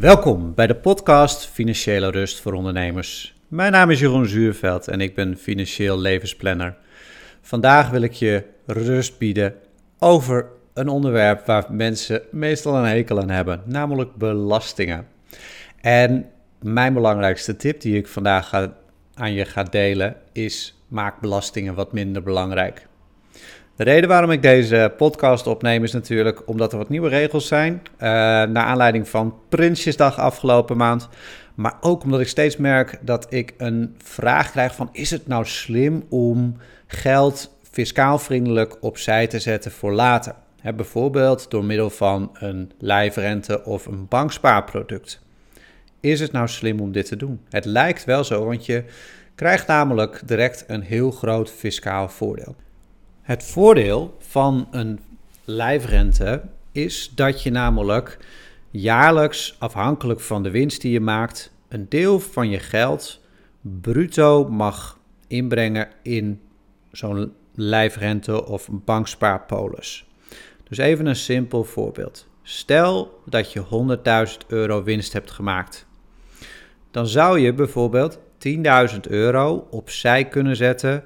Welkom bij de podcast Financiële Rust voor Ondernemers. Mijn naam is Jeroen Zuurveld en ik ben financieel levensplanner. Vandaag wil ik je rust bieden over een onderwerp waar mensen meestal een hekel aan hebben, namelijk belastingen. En mijn belangrijkste tip die ik vandaag aan je ga delen is: maak belastingen wat minder belangrijk. De reden waarom ik deze podcast opneem is natuurlijk omdat er wat nieuwe regels zijn. Uh, naar aanleiding van Prinsjesdag afgelopen maand. Maar ook omdat ik steeds merk dat ik een vraag krijg van... is het nou slim om geld fiscaal vriendelijk opzij te zetten voor later? bijvoorbeeld door middel van een lijfrente of een bankspaarproduct. Is het nou slim om dit te doen? Het lijkt wel zo, want je krijgt namelijk direct een heel groot fiscaal voordeel. Het voordeel van een lijfrente is dat je namelijk jaarlijks, afhankelijk van de winst die je maakt, een deel van je geld bruto mag inbrengen in zo'n lijfrente of bankspaarpolis. Dus even een simpel voorbeeld. Stel dat je 100.000 euro winst hebt gemaakt. Dan zou je bijvoorbeeld 10.000 euro opzij kunnen zetten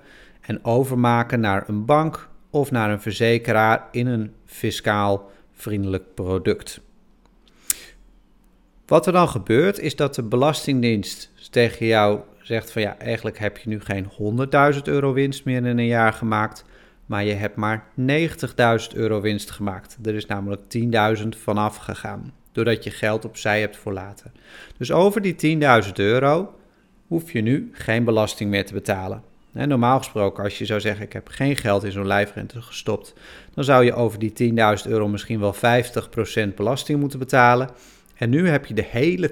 en overmaken naar een bank of naar een verzekeraar in een fiscaal vriendelijk product. Wat er dan gebeurt is dat de Belastingdienst tegen jou zegt van ja, eigenlijk heb je nu geen 100.000 euro winst meer in een jaar gemaakt, maar je hebt maar 90.000 euro winst gemaakt. Er is namelijk 10.000 vanaf gegaan, doordat je geld opzij hebt voor later. Dus over die 10.000 euro hoef je nu geen belasting meer te betalen. Normaal gesproken, als je zou zeggen: Ik heb geen geld in zo'n lijfrente gestopt, dan zou je over die 10.000 euro misschien wel 50% belasting moeten betalen. En nu heb je de hele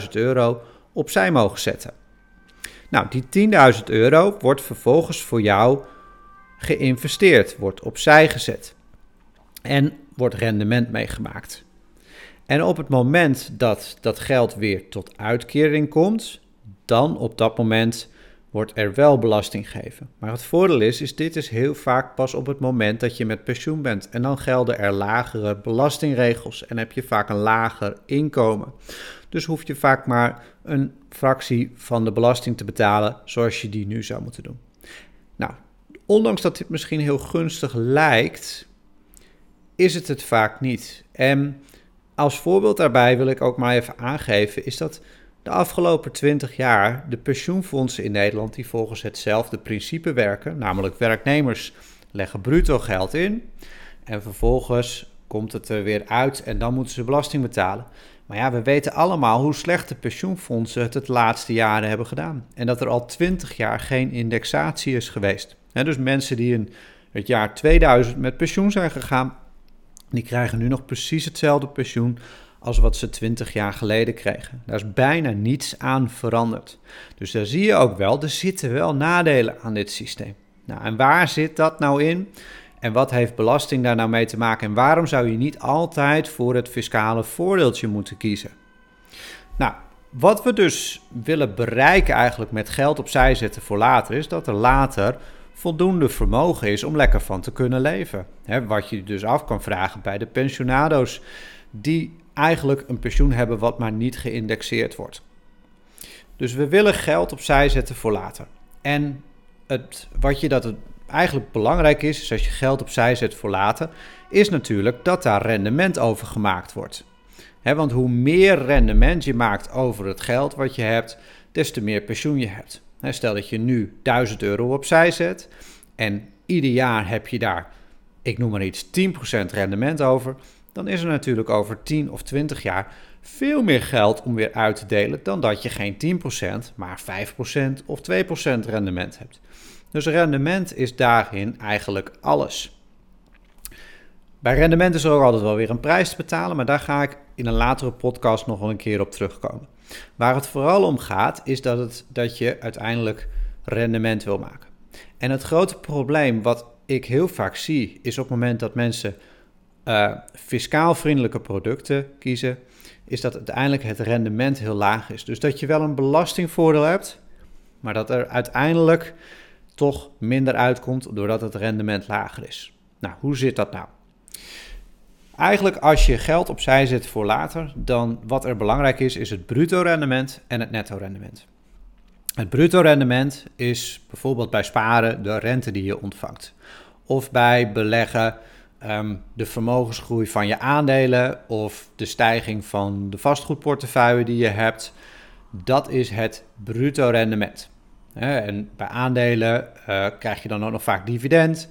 10.000 euro opzij mogen zetten. Nou, die 10.000 euro wordt vervolgens voor jou geïnvesteerd, wordt opzij gezet en wordt rendement meegemaakt. En op het moment dat dat geld weer tot uitkering komt, dan op dat moment wordt er wel belasting gegeven. Maar het voordeel is, is dit is heel vaak pas op het moment dat je met pensioen bent. En dan gelden er lagere belastingregels en heb je vaak een lager inkomen. Dus hoef je vaak maar een fractie van de belasting te betalen zoals je die nu zou moeten doen. Nou, ondanks dat dit misschien heel gunstig lijkt, is het het vaak niet. En als voorbeeld daarbij wil ik ook maar even aangeven, is dat de afgelopen 20 jaar de pensioenfondsen in Nederland die volgens hetzelfde principe werken, namelijk werknemers leggen bruto geld in en vervolgens komt het er weer uit en dan moeten ze belasting betalen. Maar ja, we weten allemaal hoe slecht de pensioenfondsen het het laatste jaren hebben gedaan. En dat er al 20 jaar geen indexatie is geweest. dus mensen die in het jaar 2000 met pensioen zijn gegaan, die krijgen nu nog precies hetzelfde pensioen als wat ze 20 jaar geleden kregen. Daar is bijna niets aan veranderd. Dus daar zie je ook wel, er zitten wel nadelen aan dit systeem. Nou, en waar zit dat nou in? En wat heeft belasting daar nou mee te maken? En waarom zou je niet altijd voor het fiscale voordeeltje moeten kiezen? Nou, wat we dus willen bereiken eigenlijk met geld opzij zetten voor later, is dat er later voldoende vermogen is om lekker van te kunnen leven. wat je dus af kan vragen bij de pensionado's die eigenlijk een pensioen hebben wat maar niet geïndexeerd wordt. Dus we willen geld opzij zetten voor later. En het, wat je dat het eigenlijk belangrijk is, is als je geld opzij zet voor later, is natuurlijk dat daar rendement over gemaakt wordt. want hoe meer rendement je maakt over het geld wat je hebt, des te meer pensioen je hebt. stel dat je nu 1000 euro opzij zet en ieder jaar heb je daar, ik noem maar iets, 10% rendement over dan is er natuurlijk over 10 of 20 jaar veel meer geld om weer uit te delen dan dat je geen 10%, maar 5% of 2% rendement hebt. Dus rendement is daarin eigenlijk alles. Bij rendement is er ook altijd wel weer een prijs te betalen, maar daar ga ik in een latere podcast nog wel een keer op terugkomen. Waar het vooral om gaat, is dat, het, dat je uiteindelijk rendement wil maken. En het grote probleem wat ik heel vaak zie, is op het moment dat mensen uh, fiscaal vriendelijke producten kiezen, is dat uiteindelijk het rendement heel laag is. Dus dat je wel een belastingvoordeel hebt, maar dat er uiteindelijk toch minder uitkomt doordat het rendement lager is. Nou, hoe zit dat nou? eigenlijk als je geld opzij zet voor later, dan wat er belangrijk is, is het bruto rendement en het netto rendement. Het bruto rendement is bijvoorbeeld bij sparen de rente die je ontvangt. Of bij beleggen ehm, de vermogensgroei van je aandelen of de stijging van de vastgoedportefeuille die je hebt. Dat is het bruto rendement. En bij aandelen uh, krijg je dan ook nog vaak dividend.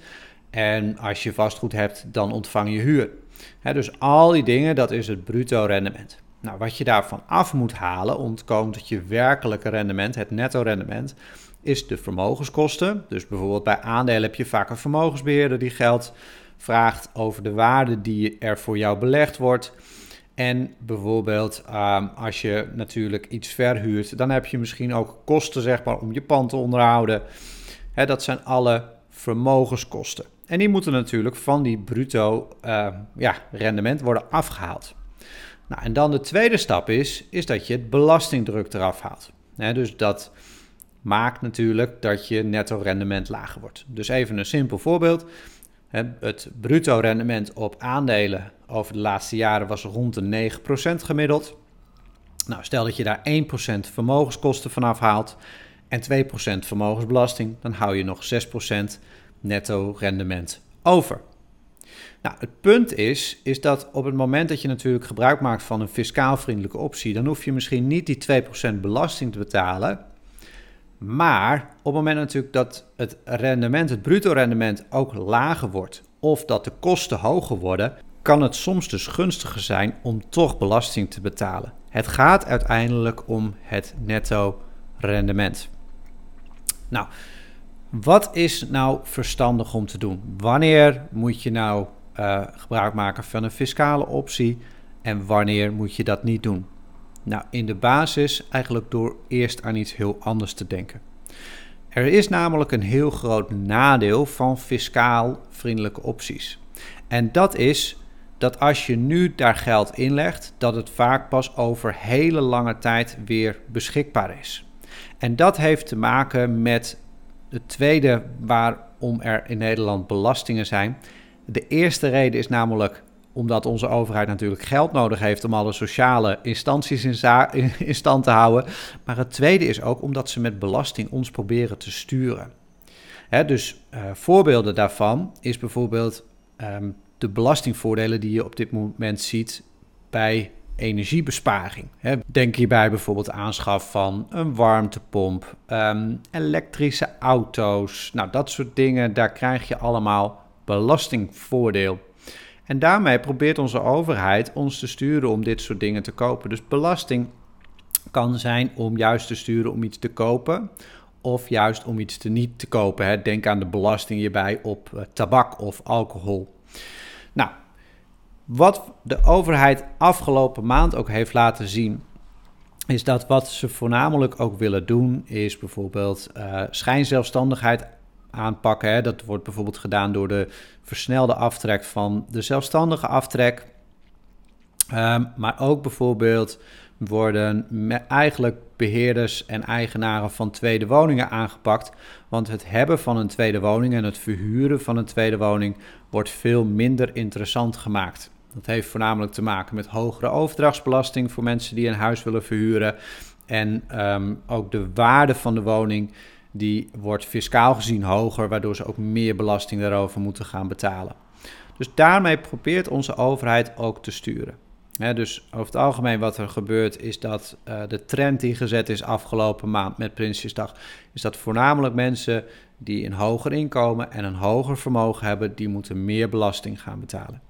En als je vastgoed hebt, dan ontvang je huur. dus al die dingen, dat is het bruto rendement. Nou, wat je daarvan af moet halen om te komen tot je werkelijke rendement, het netto rendement, is de vermogenskosten. Dus bijvoorbeeld bij aandelen heb je vaak een vermogensbeheerder die geld vraagt over de waarde die er voor jou belegd wordt. En bijvoorbeeld ehm, als je natuurlijk iets verhuurt, dan heb je misschien ook kosten zeg maar, om je pand te onderhouden. dat zijn alle vermogenskosten. En die moeten natuurlijk van die bruto ehm, ja, rendement worden afgehaald. Nou, en dan de tweede stap is, is dat je het belastingdruk eraf haalt. dus dat maakt natuurlijk dat je netto rendement lager wordt. Dus even een simpel voorbeeld. Het bruto rendement op aandelen over de laatste jaren was rond de 9% gemiddeld. Nou, stel dat je daar 1% vermogenskosten van afhaalt en 2% vermogensbelasting, dan hou je nog 6% netto rendement over. Nou, het punt is, is dat op het moment dat je natuurlijk gebruik maakt van een fiscaal vriendelijke optie, dan hoef je misschien niet die 2% belasting te betalen. Maar op het moment natuurlijk dat het rendement, het bruto rendement ook lager wordt, of dat de kosten hoger worden, kan het soms dus gunstiger zijn om toch belasting te betalen. Het gaat uiteindelijk om het netto rendement. Nou, wat is nou verstandig om te doen? Wanneer moet je nou uh, gebruik maken van een fiscale optie en wanneer moet je dat niet doen? Nou, in de basis eigenlijk door eerst aan iets heel anders te denken. Er is namelijk een heel groot nadeel van fiscaal vriendelijke opties. En dat is dat als je nu daar geld inlegt, dat het vaak pas over hele lange tijd weer beschikbaar is. En dat heeft te maken met het tweede waarom er in Nederland belastingen zijn. De eerste reden is namelijk omdat onze overheid natuurlijk geld nodig heeft om alle sociale instanties in, stand te houden. Maar het tweede is ook omdat ze met belasting ons proberen te sturen. Hè, dus uh, voorbeelden daarvan is bijvoorbeeld um, de belastingvoordelen die je op dit moment ziet bij energiebesparing. Denk hierbij bijvoorbeeld aanschaf van een warmtepomp, um, elektrische auto's. Nou, dat soort dingen, daar krijg je allemaal belastingvoordeel. En daarmee probeert onze overheid ons te sturen om dit soort dingen te kopen. Dus belasting kan zijn om juist te sturen om iets te kopen of juist om iets te niet te kopen. Denk aan de belasting hierbij op uh, tabak of alcohol. Nou, wat de overheid afgelopen maand ook heeft laten zien, is dat wat ze voornamelijk ook willen doen, is bijvoorbeeld uh, schijnzelfstandigheid aanpakken. Hè. Dat wordt bijvoorbeeld gedaan door de versnelde aftrek van de zelfstandige aftrek. Um, maar ook bijvoorbeeld worden eigenlijk beheerders en eigenaren van tweede woningen aangepakt. Want het hebben van een tweede woning en het verhuren van een tweede woning wordt veel minder interessant gemaakt. Dat heeft voornamelijk te maken met hogere overdrachtsbelasting voor mensen die een huis willen verhuren. En um, ook de waarde van de woning die wordt fiscaal gezien hoger, waardoor ze ook meer belasting daarover moeten gaan betalen. Dus daarmee probeert onze overheid ook te sturen. dus over het algemeen wat er gebeurt is dat uh, de trend die gezet is afgelopen maand met Prinsjesdag, is dat voornamelijk mensen die een hoger inkomen en een hoger vermogen hebben, die moeten meer belasting gaan betalen.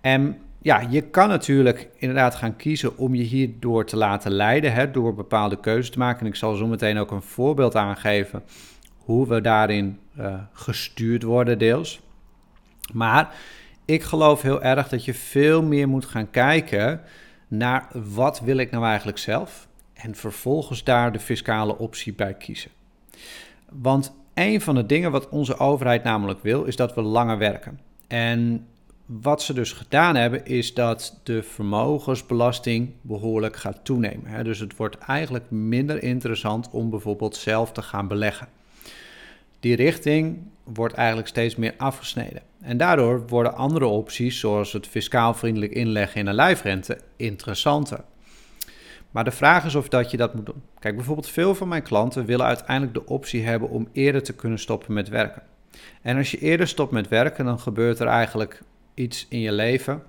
En ja, je kan natuurlijk inderdaad gaan kiezen om je hierdoor te laten leiden, hè, door bepaalde keuzes te maken. En ik zal zo meteen ook een voorbeeld aangeven hoe we daarin uh, gestuurd worden deels. Maar ik geloof heel erg dat je veel meer moet gaan kijken naar wat wil ik nou eigenlijk zelf en vervolgens daar de fiscale optie bij kiezen. Want een van de dingen wat onze overheid namelijk wil, is dat we langer werken. En wat ze dus gedaan hebben, is dat de vermogensbelasting behoorlijk gaat toenemen. Dus het wordt eigenlijk minder interessant om bijvoorbeeld zelf te gaan beleggen. die richting wordt eigenlijk steeds meer afgesneden. En daardoor worden andere opties, zoals het fiscaal vriendelijk inleggen in een lijfrente, interessanter. Maar de vraag is of dat je dat moet doen. Kijk, bijvoorbeeld veel van mijn klanten willen uiteindelijk de optie hebben om eerder te kunnen stoppen met werken. En als je eerder stopt met werken, dan gebeurt er eigenlijk iets in je leven.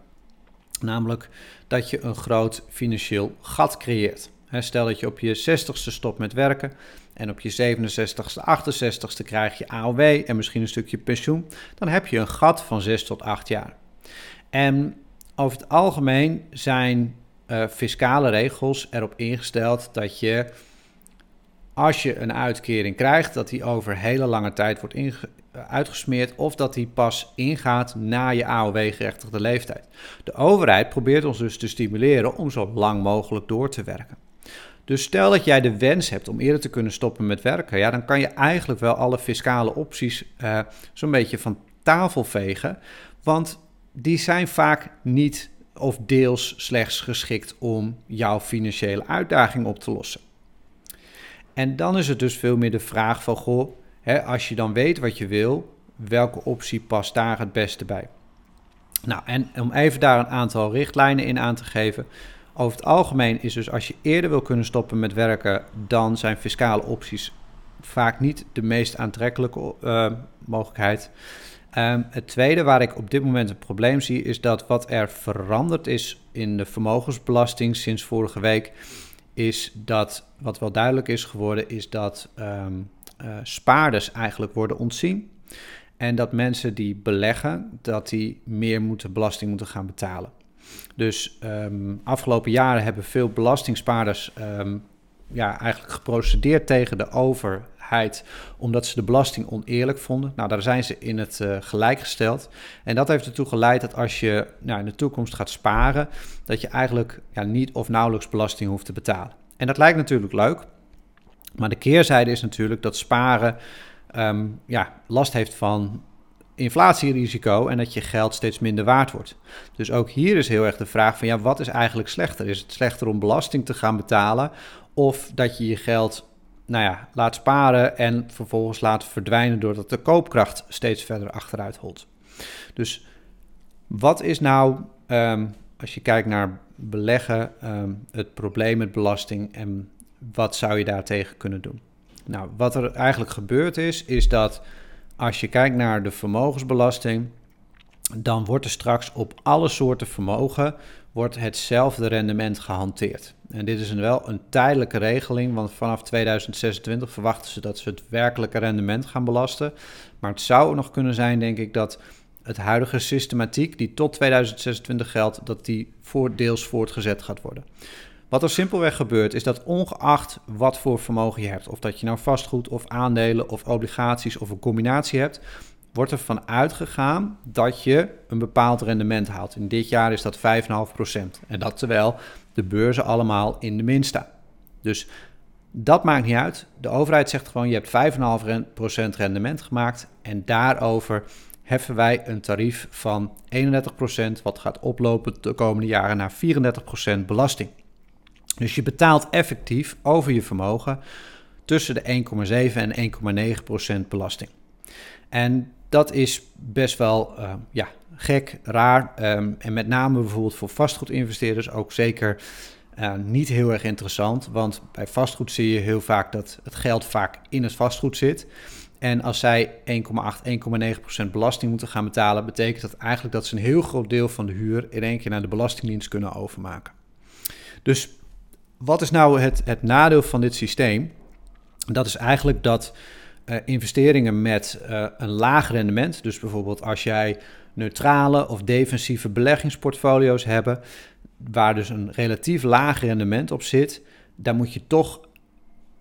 Namelijk dat je een groot financieel gat creëert. Stel dat je op je 60ste stopt met werken en op je 67ste, 68ste krijg je AOW en misschien een stukje pensioen. Dan heb je een gat van 6 tot 8 jaar. En over het algemeen zijn uh, fiscale regels erop ingesteld dat je, als je een uitkering krijgt, dat die over hele lange tijd wordt uitgesmeerd of dat die pas ingaat na je AOW-gerechtigde leeftijd. De overheid probeert ons dus te stimuleren om zo lang mogelijk door te werken. Dus stel dat jij de wens hebt om eerder te kunnen stoppen met werken, ja, dan kan je eigenlijk wel alle fiscale opties uh, zo'n beetje van tafel vegen, want die zijn vaak niet of deels slechts geschikt om jouw financiële uitdaging op te lossen. En dan is het dus veel meer de vraag van, goh, als je dan weet wat je wil, welke optie past daar het beste bij? Nou, en om even daar een aantal richtlijnen in aan te geven. Over het algemeen is dus als je eerder wil kunnen stoppen met werken, dan zijn fiscale opties vaak niet de meest aantrekkelijke uh, mogelijkheid. Um, het tweede waar ik op dit moment een probleem zie, is dat wat er veranderd is in de vermogensbelasting sinds vorige week, is dat wat wel duidelijk is geworden, is dat um, uh, spaarders eigenlijk worden ontzien. En dat mensen die beleggen, dat die meer moeten belasting moeten gaan betalen. Dus um, afgelopen jaren hebben veel belastingspaarders um, ja, eigenlijk geprocedeerd tegen de overheid, omdat ze de belasting oneerlijk vonden. Nou, daar zijn ze in het uh, gelijk gesteld. En dat heeft ertoe geleid dat als je nou, in de toekomst gaat sparen, dat je eigenlijk ja, niet of nauwelijks belasting hoeft te betalen. En dat lijkt natuurlijk leuk, maar de keerzijde is natuurlijk dat sparen um, ja, last heeft van inflatierisico en dat je geld steeds minder waard wordt. Dus ook hier is heel erg de vraag van ja, wat is eigenlijk slechter? Is het slechter om belasting te gaan betalen of dat je je geld nou ja, laat sparen en vervolgens laat verdwijnen doordat de koopkracht steeds verder achteruit holt? Dus wat is nou, um, als je kijkt naar beleggen, um, het probleem met belasting en wat zou je daartegen kunnen doen? Nou, wat er eigenlijk gebeurd is, is dat als je kijkt naar de vermogensbelasting, dan wordt er straks op alle soorten vermogen wordt hetzelfde rendement gehanteerd. En dit is een, wel een tijdelijke regeling, want vanaf 2026 verwachten ze dat ze het werkelijke rendement gaan belasten. Maar het zou nog kunnen zijn, denk ik, dat het huidige systematiek die tot 2026 geldt, dat die voor deels voortgezet gaat worden. Wat er simpelweg gebeurt, is dat ongeacht wat voor vermogen je hebt, of dat je nou vastgoed of aandelen of obligaties of een combinatie hebt, wordt er van uitgegaan dat je een bepaald rendement haalt. In dit jaar is dat 5,5%. En dat terwijl de beurzen allemaal in de min staan. Dus dat maakt niet uit. De overheid zegt gewoon: je hebt 5,5% rendement gemaakt. En daarover heffen wij een tarief van 31%, wat gaat oplopen de komende jaren naar 34% belasting. Dus je betaalt effectief over je vermogen tussen de 1,7 en 1,9 procent belasting. En dat is best wel uh, ja, gek, raar. Um, en met name bijvoorbeeld voor vastgoedinvesteerders ook zeker uh, niet heel erg interessant. Want bij vastgoed zie je heel vaak dat het geld vaak in het vastgoed zit. En als zij 1,8, 1,9% belasting moeten gaan betalen, betekent dat eigenlijk dat ze een heel groot deel van de huur in één keer naar de Belastingdienst kunnen overmaken. Dus wat is nou het, het nadeel van dit systeem? Dat is eigenlijk dat uh, investeringen met uh, een laag rendement, dus bijvoorbeeld als jij neutrale of defensieve beleggingsportfolio's hebben, waar dus een relatief laag rendement op zit, daar moet je toch,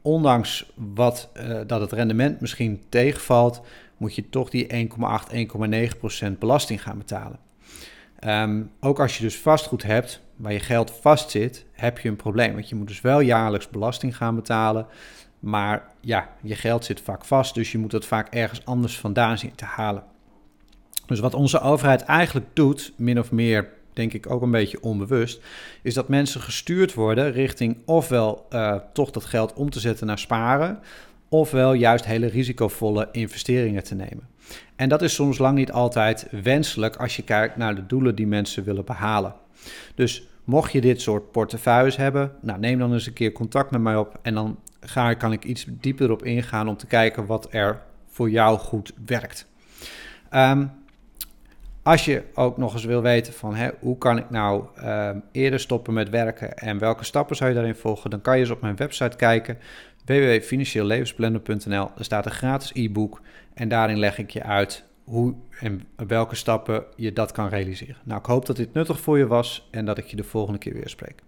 ondanks wat, uh, dat het rendement misschien tegenvalt, moet je toch die 1,8, 1,9% belasting gaan betalen. Um, ook als je dus vastgoed hebt, waar je geld vastzit, heb je een probleem. Want je moet dus wel jaarlijks belasting gaan betalen. Maar ja, je geld zit vaak vast, dus je moet het vaak ergens anders vandaan zien te halen. Dus wat onze overheid eigenlijk doet, min of meer, denk ik ook een beetje onbewust, is dat mensen gestuurd worden richting ofwel uh, toch dat geld om te zetten naar sparen, ofwel juist hele risicovolle investeringen te nemen. En dat is soms lang niet altijd wenselijk als je kijkt naar de doelen die mensen willen behalen. Dus mocht je dit soort portefeuilles hebben, nou, neem dan eens een keer contact met mij op en dan ga, kan ik iets dieper op ingaan om te kijken wat er voor jou goed werkt. Um, als je ook nog eens wil weten van hè, hoe kan ik nou uh, eerder stoppen met werken en welke stappen zou je daarin volgen, dan kan je eens op mijn website kijken www.financieellevensblender.nl. Er staat een gratis e-book en daarin leg ik je uit hoe en welke stappen je dat kan realiseren. Nou, ik hoop dat dit nuttig voor je was en dat ik je de volgende keer weer spreek.